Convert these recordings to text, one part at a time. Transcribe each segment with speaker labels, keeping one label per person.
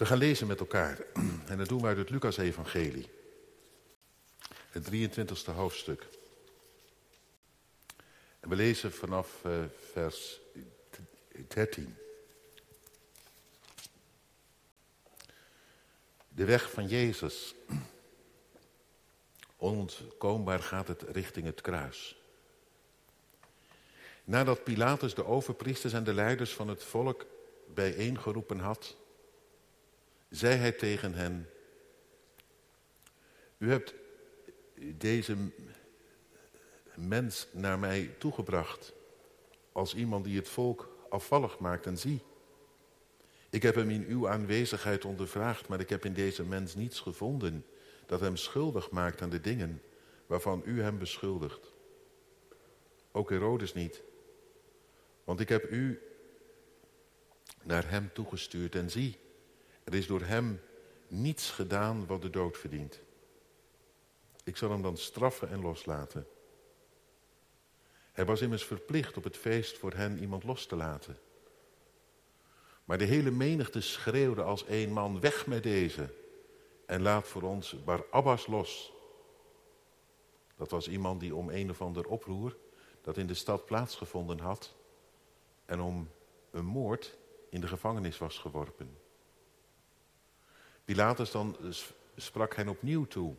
Speaker 1: We gaan lezen met elkaar. En dat doen we uit het Lucas-evangelie. Het 23e hoofdstuk. En we lezen vanaf uh, vers 13. De weg van Jezus. Onontkoombaar gaat het richting het kruis. Nadat Pilatus de overpriesters en de leiders van het volk bijeengeroepen had, zei hij tegen hen, u hebt deze mens naar mij toegebracht als iemand die het volk afvallig maakt en zie. Ik heb hem in uw aanwezigheid ondervraagd, maar ik heb in deze mens niets gevonden dat hem schuldig maakt aan de dingen waarvan u hem beschuldigt. Ook Herodes niet. Want ik heb u naar hem toegestuurd en zie, er is door hem niets gedaan wat de dood verdient. Ik zal hem dan straffen en loslaten. Hij was immers verplicht op het feest voor hen iemand los te laten. Maar de hele menigte schreeuwde als één man, weg met deze en laat voor ons Barabbas los. Dat was iemand die om een of ander oproer dat in de stad plaatsgevonden had en om een moord in de gevangenis was geworpen. Pilatus dan sprak hen opnieuw toe,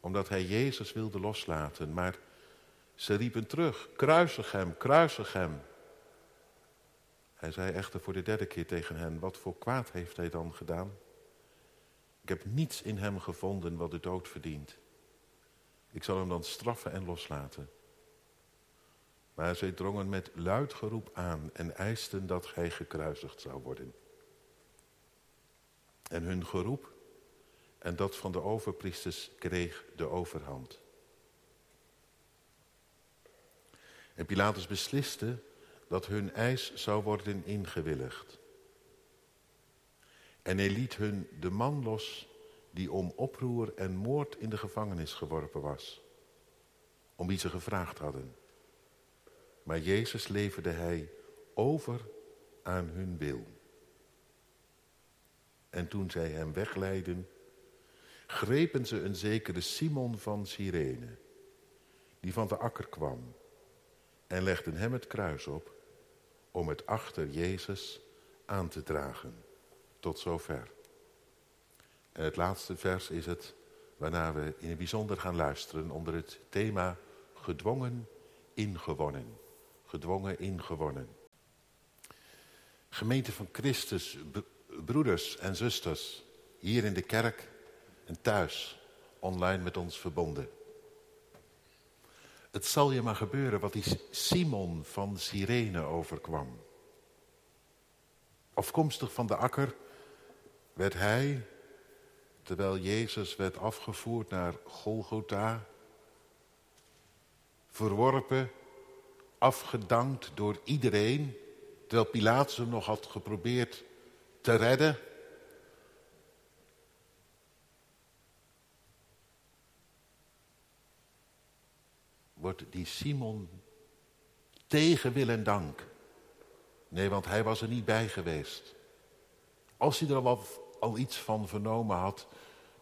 Speaker 1: omdat hij Jezus wilde loslaten. Maar ze riepen terug, kruisig hem, kruisig hem. Hij zei echter voor de derde keer tegen hen, wat voor kwaad heeft hij dan gedaan? Ik heb niets in hem gevonden wat de dood verdient. Ik zal hem dan straffen en loslaten. Maar zij drongen met luid geroep aan en eisten dat hij gekruisigd zou worden. En hun geroep en dat van de overpriesters kreeg de overhand. En Pilatus besliste dat hun eis zou worden ingewilligd. En hij liet hun de man los die om oproer en moord in de gevangenis geworpen was, om wie ze gevraagd hadden. Maar Jezus leverde hij over aan hun wil. En toen zij hem wegleidden, grepen ze een zekere Simon van Cyrene, die van de akker kwam, en legden hem het kruis op om het achter Jezus aan te dragen. Tot zover. En het laatste vers is het waarna we in het bijzonder gaan luisteren onder het thema gedwongen ingewonnen. Gedwongen ingewonnen. Gemeente van Christus, broeders en zusters, hier in de kerk en thuis, online met ons verbonden. Het zal je maar gebeuren wat die Simon van Cyrene overkwam. Afkomstig van de akker werd hij, terwijl Jezus werd afgevoerd naar Golgotha, verworpen, afgedankt door iedereen, terwijl Pilatus hem nog had geprobeerd te redden. Wordt die Simon tegen wil en dank. Nee, want hij was er niet bij geweest. Als hij er al, al iets van vernomen had,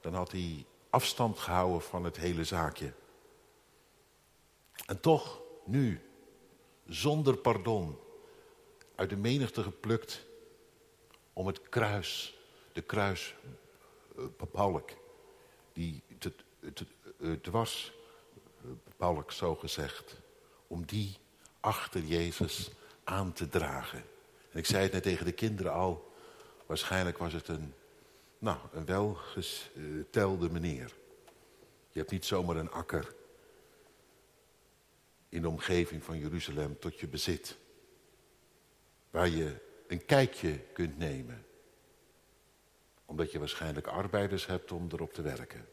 Speaker 1: dan had hij afstand gehouden van het hele zaakje. En toch, nu, zonder pardon, uit de menigte geplukt, om het kruis, de kruisbalk, die het dwarsbalk zo gezegd, om die achter Jezus aan te dragen. En ik zei het net tegen de kinderen al, waarschijnlijk was het een, nou, een welgestelde meneer. Je hebt niet zomaar een akker in de omgeving van Jeruzalem tot je bezit. Waar je een kijkje kunt nemen. Omdat je waarschijnlijk arbeiders hebt om erop te werken.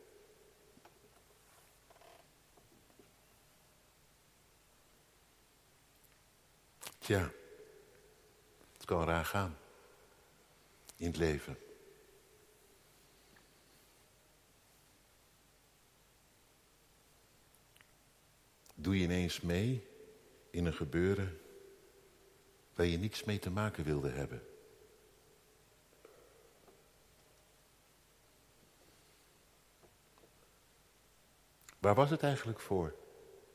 Speaker 1: Tja, het kan raar gaan in het leven. Doe je ineens mee in een gebeuren waar je niets mee te maken wilde hebben. Waar was het eigenlijk voor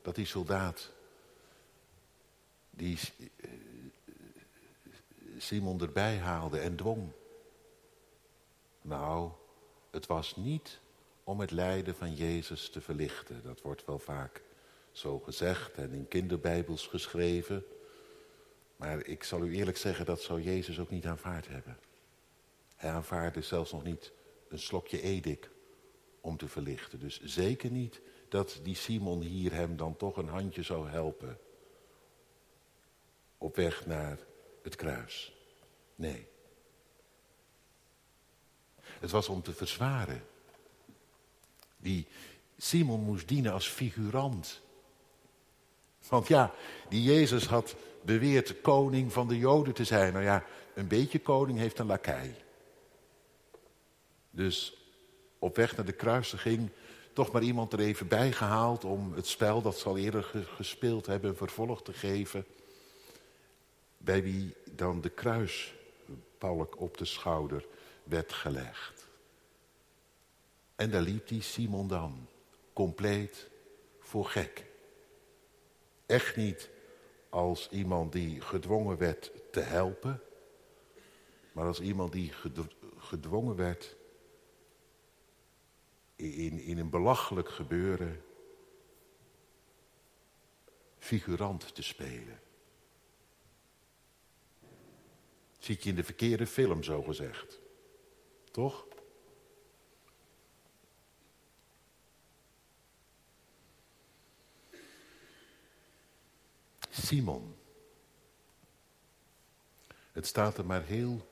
Speaker 1: dat die soldaat, die eh, Simon erbij haalde en dwong? Nou, het was niet om het lijden van Jezus te verlichten. Dat wordt wel vaak zo gezegd en in kinderbijbels geschreven. Maar ik zal u eerlijk zeggen, dat zou Jezus ook niet aanvaard hebben. Hij aanvaarde zelfs nog niet een slokje edik om te verlichten. Dus zeker niet dat die Simon hier hem dan toch een handje zou helpen. Op weg naar het kruis. Nee. Het was om te verzwaren. Die Simon moest dienen als figurant. Want ja, die Jezus had beweerd koning van de Joden te zijn. Nou ja, een beetje koning heeft een lakij. Dus op weg naar de kruisiging toch maar iemand er even bij gehaald om het spel dat ze al eerder gespeeld hebben vervolg te geven. Bij wie dan de kruispalk op de schouder werd gelegd. En daar liep die Simon dan, compleet voor gek. Echt niet als iemand die gedwongen werd te helpen, maar als iemand die gedwongen werd in, in een belachelijk gebeuren figurant te spelen. Ziet je in de verkeerde film, zo gezegd. Toch? Simon. Het staat er maar heel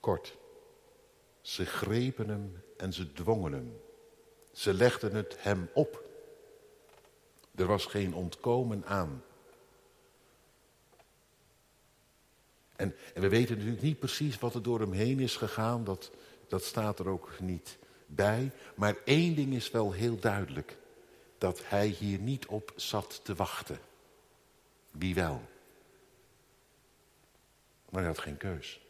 Speaker 1: kort. Ze grepen hem en ze dwongen hem. Ze legden het hem op. Er was geen ontkomen aan. En, en, we weten natuurlijk niet precies wat er door hem heen is gegaan. Dat, dat staat er ook niet bij. Maar één ding is wel heel duidelijk. Dat hij hier niet op zat te wachten. Wie wel? Maar hij had geen keus.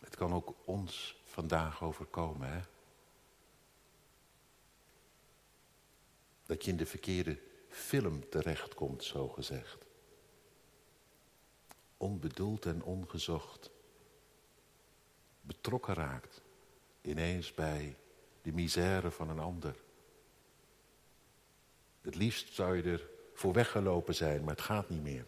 Speaker 1: Het kan ook ons vandaag overkomen, hè? Dat je in de verkeerde film terechtkomt, zo gezegd. Onbedoeld en ongezocht. Betrokken raakt, ineens bij de misère van een ander. Het liefst zou je er voor weggelopen zijn, maar het gaat niet meer.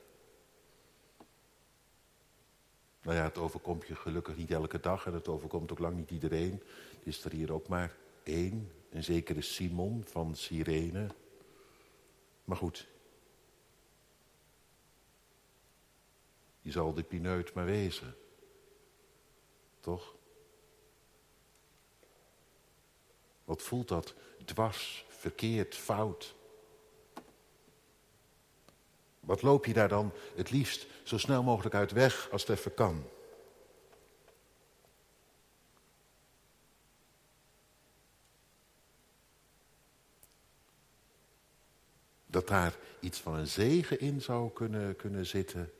Speaker 1: Nou ja, het overkomt je gelukkig niet elke dag en het overkomt ook lang niet iedereen. Is er hier ook maar één, een zekere Simon van Cyrene. Maar goed, die zal de pineut maar wezen. Toch? Wat voelt dat? Dwars, verkeerd, fout. Wat loop je daar dan het liefst zo snel mogelijk uit weg als het even kan? Dat daar iets van een zegen in zou kunnen, kunnen zitten.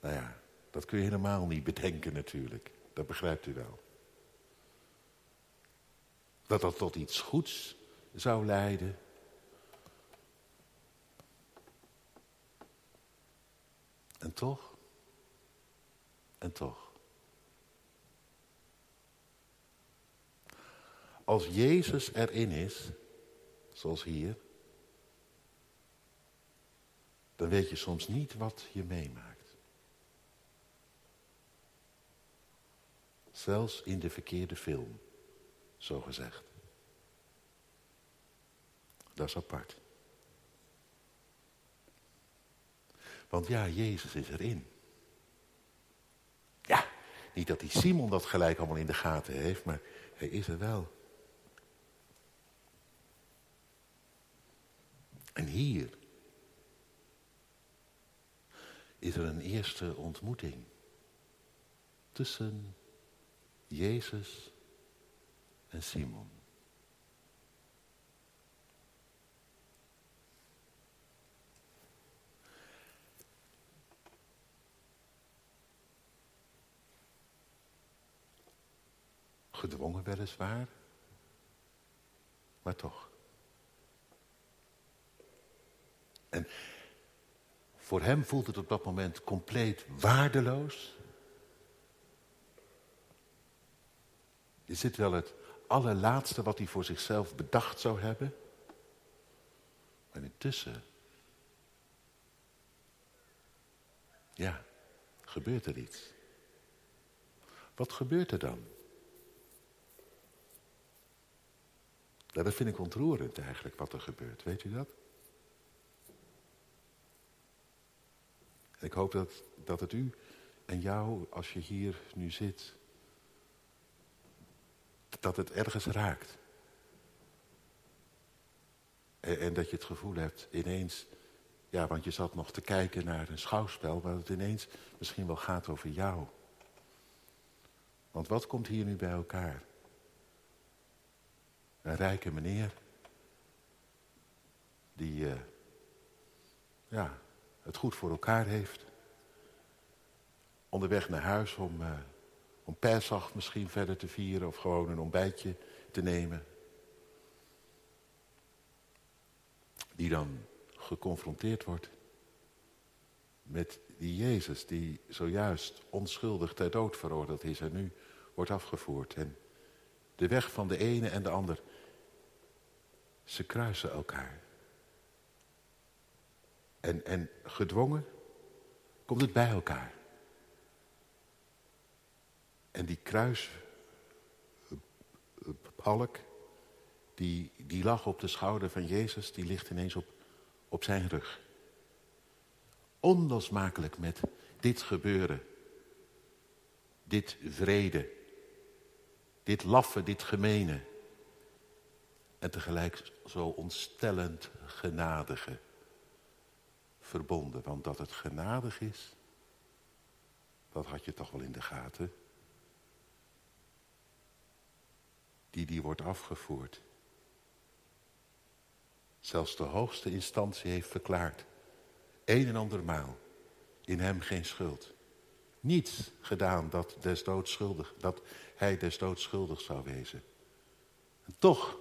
Speaker 1: Nou ja, dat kun je helemaal niet bedenken natuurlijk. Dat begrijpt u wel. Dat dat tot iets goeds zou leiden. En toch? En toch? Als Jezus erin is, zoals hier, dan weet je soms niet wat je meemaakt. Zelfs in de verkeerde film, zo gezegd. Dat is apart. Want ja, Jezus is erin. Ja, niet dat die Simon dat gelijk allemaal in de gaten heeft, maar hij is er wel. En hier is er een eerste ontmoeting tussen Jezus en Simon. Gedwongen weliswaar, maar toch. En voor hem voelt het op dat moment compleet waardeloos. Is dit wel het allerlaatste wat hij voor zichzelf bedacht zou hebben? Maar intussen, ja, gebeurt er iets. Wat gebeurt er dan? Nou, dat vind ik ontroerend eigenlijk wat er gebeurt. Weet u dat? ik hoop dat, dat het u en jou, als je hier nu zit, dat het ergens raakt. En, en, dat je het gevoel hebt ineens, ja, want je zat nog te kijken naar een schouwspel, waar het ineens misschien wel gaat over jou. Want wat komt hier nu bij elkaar? Een rijke meneer, die, uh, ja, het goed voor elkaar heeft. Onderweg naar huis om, uh, om Pesach misschien verder te vieren of gewoon een ontbijtje te nemen. Die dan geconfronteerd wordt met die Jezus die zojuist onschuldig ter dood veroordeeld is en nu wordt afgevoerd. En de weg van de ene en de ander, ze kruisen elkaar. En, en gedwongen komt het bij elkaar. En die kruispalk, die, die lag op de schouder van Jezus, die ligt ineens op, op zijn rug. Onlosmakelijk met dit gebeuren. Dit vrede. Dit laffe, dit gemene. En tegelijk zo ontstellend genadige verbonden. Want dat het genadig is, dat had je toch wel in de gaten. Die die wordt afgevoerd. Zelfs de hoogste instantie heeft verklaard. Een en ander maal. In hem geen schuld. Niets gedaan dat, des schuldig, dat hij des doods schuldig zou wezen. En toch,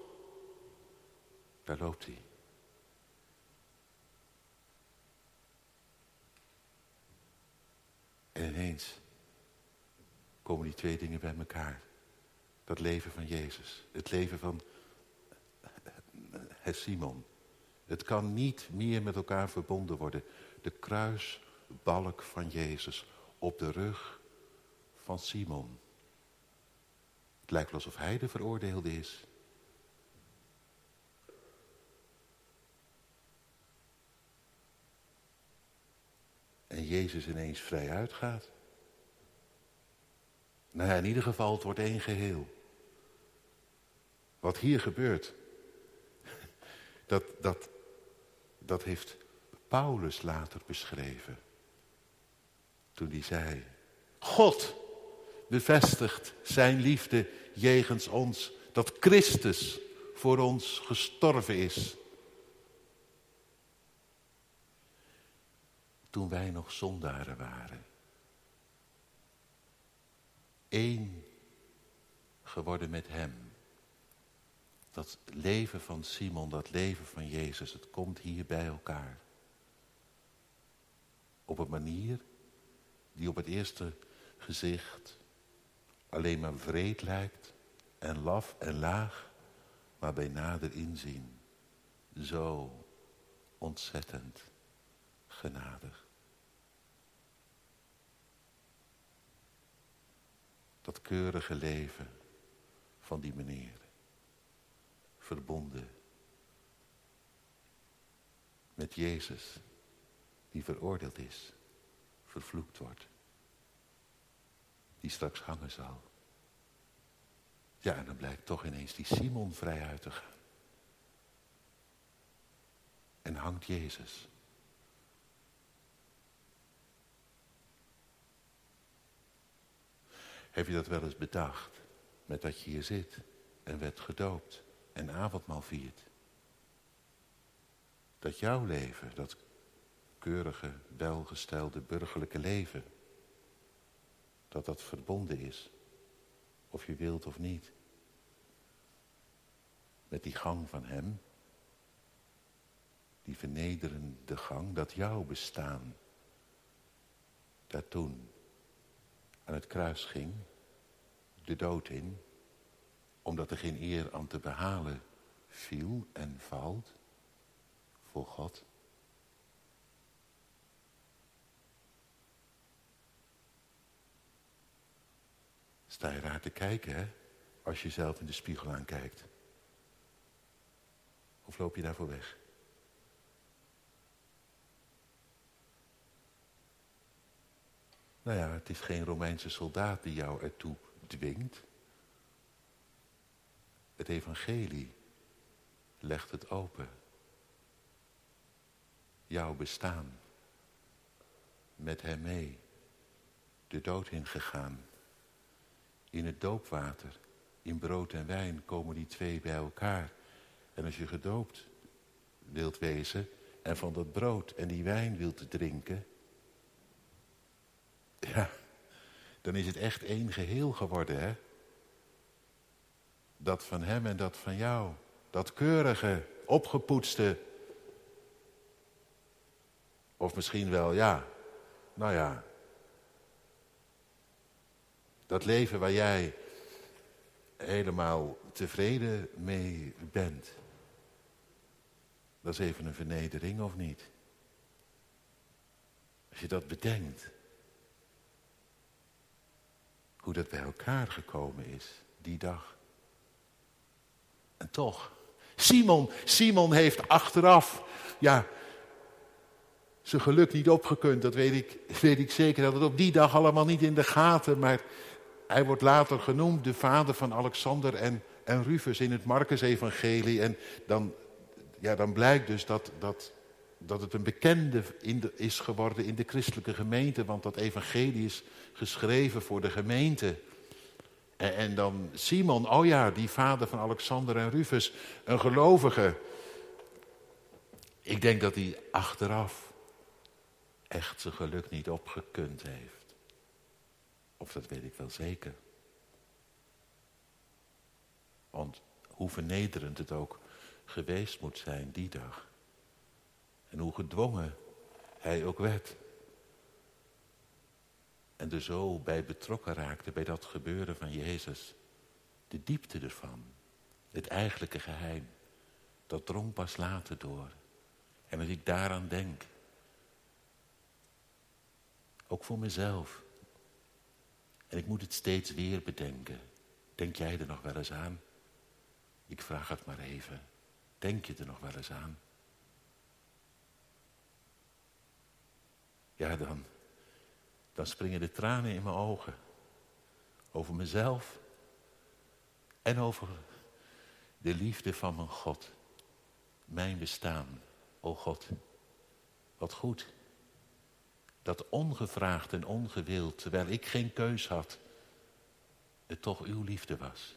Speaker 1: daar loopt hij. En ineens komen die twee dingen bij elkaar. Dat leven van Jezus. Het leven van Simon. Het kan niet meer met elkaar verbonden worden. De kruisbalk van Jezus op de rug van Simon. Het lijkt alsof hij de veroordeelde is. en Jezus ineens vrij uitgaat. Nou ja, in ieder geval, het wordt één geheel. Wat hier gebeurt, dat, dat, dat heeft Paulus later beschreven. Toen hij zei, God bevestigt zijn liefde jegens ons, dat Christus voor ons gestorven is. toen wij nog zondaren waren. Eén geworden met Hem. Dat leven van Simon, dat leven van Jezus, het komt hier bij elkaar. Op een manier die op het eerste gezicht alleen maar vreed lijkt en laf en laag, maar bij nader inzien zo ontzettend genadig. Dat keurige leven van die meneer. Verbonden met Jezus, die veroordeeld is, vervloekt wordt. Die straks hangen zal. Ja, en dan blijkt toch ineens die Simon vrij uit te gaan. En hangt Jezus Heb je dat wel eens bedacht? Met dat je hier zit en werd gedoopt en avondmaal viert. Dat jouw leven, dat keurige, welgestelde burgerlijke leven, dat dat verbonden is Of je wilt of niet. Met die gang van hem. Die vernederende gang, dat jouw bestaan. Daar toen het kruis ging. De dood in. Omdat er geen eer aan te behalen viel en valt. Voor God. Sta je raar te kijken, hè? Als je zelf in de spiegel aankijkt. Of loop je daarvoor weg? Nou ja, het is geen Romeinse soldaat die jou ertoe dwingt. Het evangelie legt het open. Jouw bestaan. Met hem mee. De dood ingegaan. In het doopwater, in brood en wijn komen die twee bij elkaar. En als je gedoopt wilt wezen en van dat brood en die wijn wilt drinken, ja, dan is het echt één geheel geworden, hè? Dat van hem en dat van jou. Dat keurige, opgepoetste. Of misschien wel, ja, nou ja, dat leven waar jij helemaal tevreden mee bent. Dat is even een vernedering of niet? Als je dat bedenkt. Hoe dat bij elkaar gekomen is, die dag. En toch, Simon, Simon heeft achteraf, ja, zijn geluk niet opgekund. Dat weet ik, weet ik zeker. Dat het op die dag allemaal niet in de gaten. Maar hij wordt later genoemd de vader van Alexander en, en Rufus in het Marcus-evangelie. En dan, ja, dan blijkt dus dat, dat, dat het een bekende in is geworden in de christelijke gemeente. Want dat evangelie is geschreven voor de gemeente. En, en dan Simon, oh ja, die vader van Alexander en Rufus, een gelovige. Ik denk dat hij achteraf echt zijn geluk niet opgekund heeft. Of dat weet ik wel zeker. Want hoe vernederend het ook geweest moet zijn die dag. Hoe gedwongen hij ook werd. En er zo bij betrokken raakte bij dat gebeuren van Jezus. De diepte ervan. Het eigenlijke geheim. Dat drong pas later door. En als ik daaraan denk. Ook voor mezelf. En ik moet het steeds weer bedenken. Denk jij er nog wel eens aan? Ik vraag het maar even. Denk je er nog wel eens aan? Ja, dan, dan springen de tranen in mijn ogen. Over mezelf en over de liefde van mijn God. Mijn bestaan, o God. Wat goed dat ongevraagd en ongewild, terwijl ik geen keus had, het toch uw liefde was.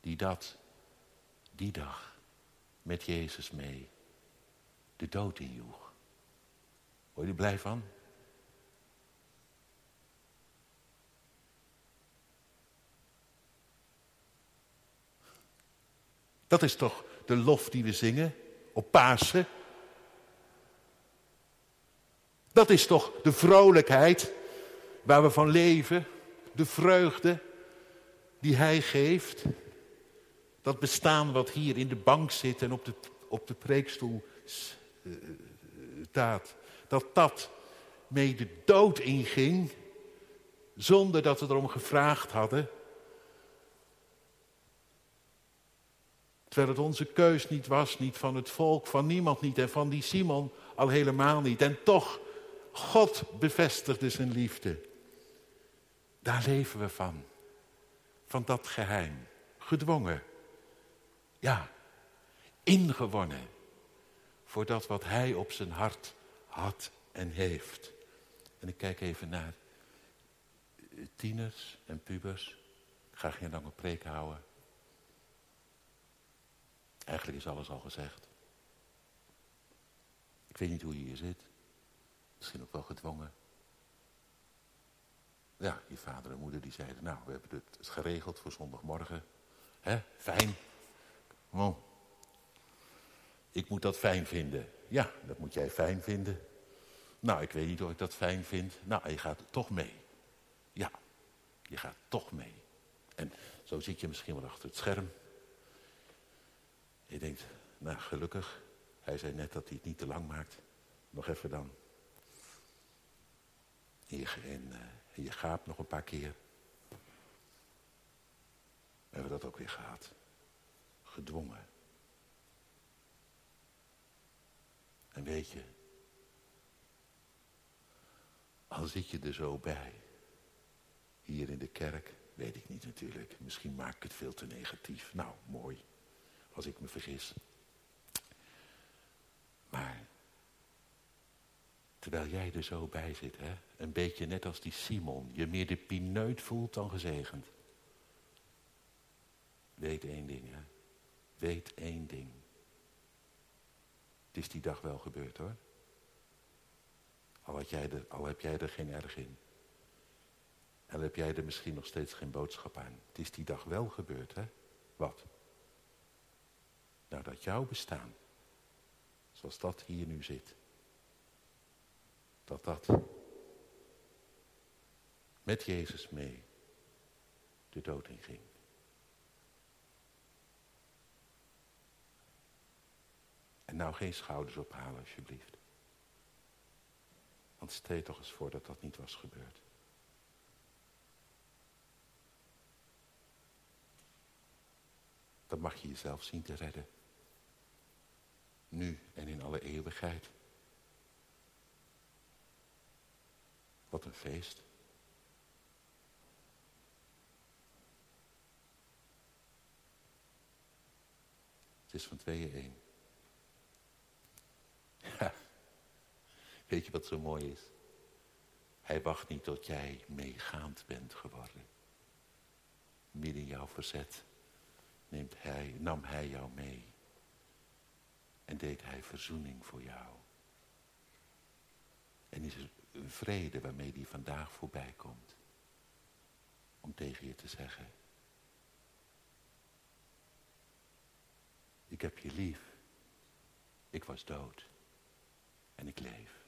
Speaker 1: Die dat, die dag, met Jezus mee, de dood injoeg. Word je er blij van? Dat is toch de lof die we zingen op Pasen? Dat is toch de vrolijkheid waar we van leven, de vreugde die Hij geeft. Dat bestaan wat hier in de bank zit en op de, op de preekstoel eh, staat. Dat dat mee de dood inging, zonder dat we erom gevraagd hadden. Terwijl het onze keus niet was, niet van het volk, van niemand niet en van die Simon al helemaal niet. En toch God bevestigde zijn liefde. Daar leven we van. Van dat geheim. Gedwongen. Ja, ingewonnen. Voor dat wat hij op zijn hart had en heeft. En ik kijk even naar tieners en pubers. Ik ga geen lange preek houden. Eigenlijk is alles al gezegd. Ik weet niet hoe je hier zit. Misschien ook wel gedwongen. Ja, je vader en moeder die zeiden, nou, we hebben het geregeld voor zondagmorgen. Hè, fijn. Oh. Ik moet dat fijn vinden. Ja, dat moet jij fijn vinden. Nou, ik weet niet of ik dat fijn vind. Nou, je gaat toch mee. Ja, je gaat toch mee. En zo zit je misschien wel achter het scherm. Je denkt, nou gelukkig. Hij zei net dat hij het niet te lang maakt. Nog even dan. En je, je gaapt nog een paar keer. We hebben dat ook weer gehad. Gedwongen. En weet je, al zit je er zo bij, hier in de kerk, weet ik niet natuurlijk. Misschien maak ik het veel te negatief. Nou, mooi, als ik me vergis. Maar, terwijl jij er zo bij zit, hè, een beetje net als die Simon, je meer de pineut voelt dan gezegend. Weet één ding, hè. Weet één ding. Het is die dag wel gebeurd, hoor. Al, had jij er, al heb jij er geen erg in. En heb jij er misschien nog steeds geen boodschap aan. Het is die dag wel gebeurd, hè? Wat? Nou, dat jouw bestaan, zoals dat hier nu zit, dat dat met Jezus mee de dood inging. En nou geen schouders ophalen, alsjeblieft. Want stel toch eens voor dat dat niet was gebeurd. Dan mag je jezelf zien te redden. Nu en in alle eeuwigheid. Wat een feest. Het is van tweeën één. Weet je wat zo mooi is? Hij wacht niet tot jij meegaand bent geworden. Midden jouw verzet neemt hij, nam hij jou mee. En deed hij verzoening voor jou. En is er een vrede waarmee die vandaag voorbij komt. Om tegen je te zeggen. Ik heb je lief. Ik was dood. En ik leef.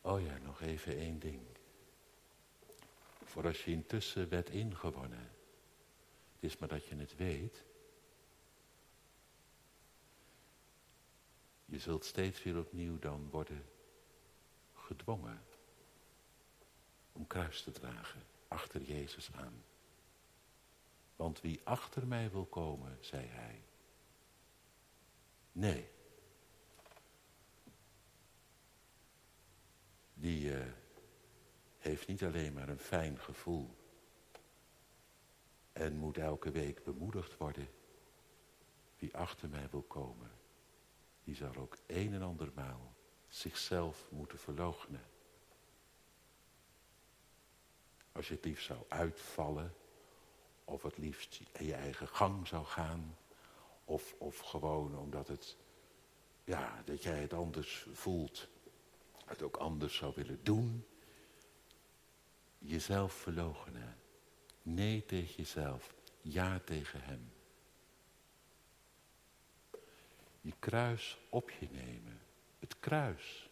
Speaker 1: Oh ja, nog even één ding. Voor als je intussen werd ingewonnen. Is maar dat je het weet. Je zult steeds weer opnieuw dan worden gedwongen om kruis te dragen achter Jezus aan. Want wie achter mij wil komen, zei hij. Nee, die uh, heeft niet alleen maar een fijn gevoel. En moet elke week bemoedigd worden. Wie achter mij wil komen, die zal ook een en andermaal zichzelf moeten verloochenen. Als je het liefst zou uitvallen, of het liefst in je eigen gang zou gaan, of, of gewoon omdat het, ja, dat jij het anders voelt het ook anders zou willen doen. Jezelf verloochenen. Nee tegen jezelf. Ja tegen hem. Je kruis op je nemen. Het kruis.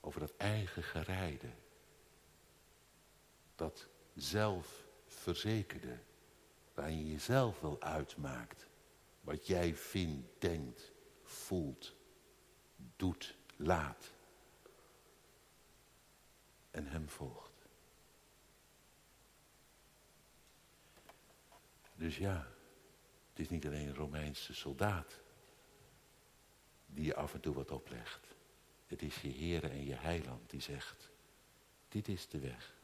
Speaker 1: Over dat eigen gerijde. Dat zelfverzekerde. Waar je jezelf wel uitmaakt. Wat jij vindt, denkt, voelt, doet, laat en hem volgt. Dus ja, het is niet alleen een Romeinse soldaat die je af en toe wat oplegt. Het is je Heer en je Heiland die zegt, dit is de weg.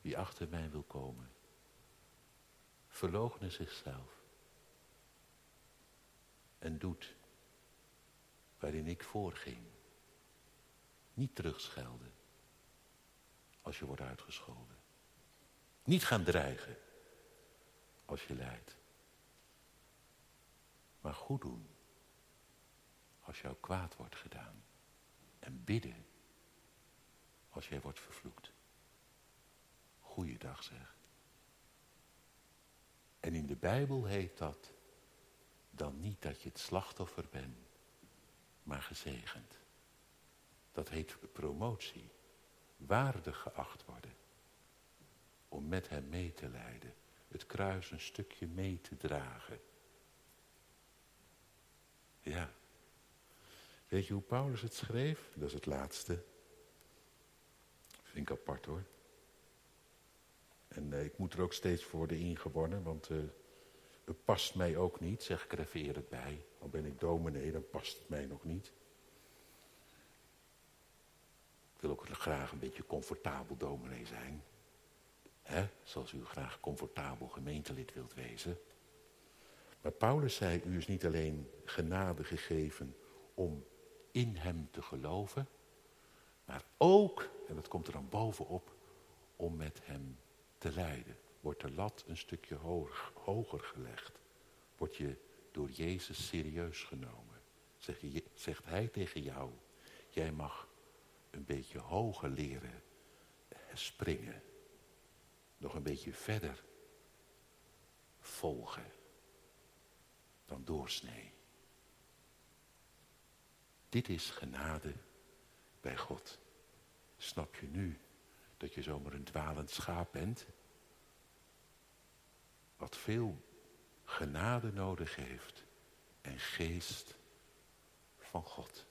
Speaker 1: Wie achter mij wil komen, verloochene zichzelf en doet waarin ik voorging. Niet terugschelden als je wordt uitgescholden. Niet gaan dreigen als je lijdt. Maar goed doen als jou kwaad wordt gedaan. En bidden als jij wordt vervloekt. Goeiedag zeg. En in de Bijbel heet dat dan niet dat je het slachtoffer bent, maar gezegend. Dat heet promotie. Waardig geacht worden. Om met hem mee te leiden. Het kruis een stukje mee te dragen. Ja. Weet je hoe Paulus het schreef? Dat is het laatste. Vind ik apart hoor. En eh, ik moet er ook steeds worden ingewonnen, want uh, het past mij ook niet, zeg ik er even eerlijk bij. Al ben ik dominee, dan past het mij nog niet. Ik wil ook graag een beetje comfortabel dominee zijn. Hè? Zoals u graag comfortabel gemeentelid wilt wezen. Maar Paulus zei, u is niet alleen genade gegeven om in hem te geloven, maar ook, en dat komt er dan bovenop, om met hem te lijden. Wordt de lat een stukje hoger gelegd. Word je door Jezus serieus genomen. Zegt hij tegen jou, jij mag een beetje hoger leren springen. Nog een beetje verder volgen dan doorsnee. Dit is genade bij God. Snap je nu dat je zomaar een dwalend schaap bent? Wat veel genade nodig heeft en geest van God.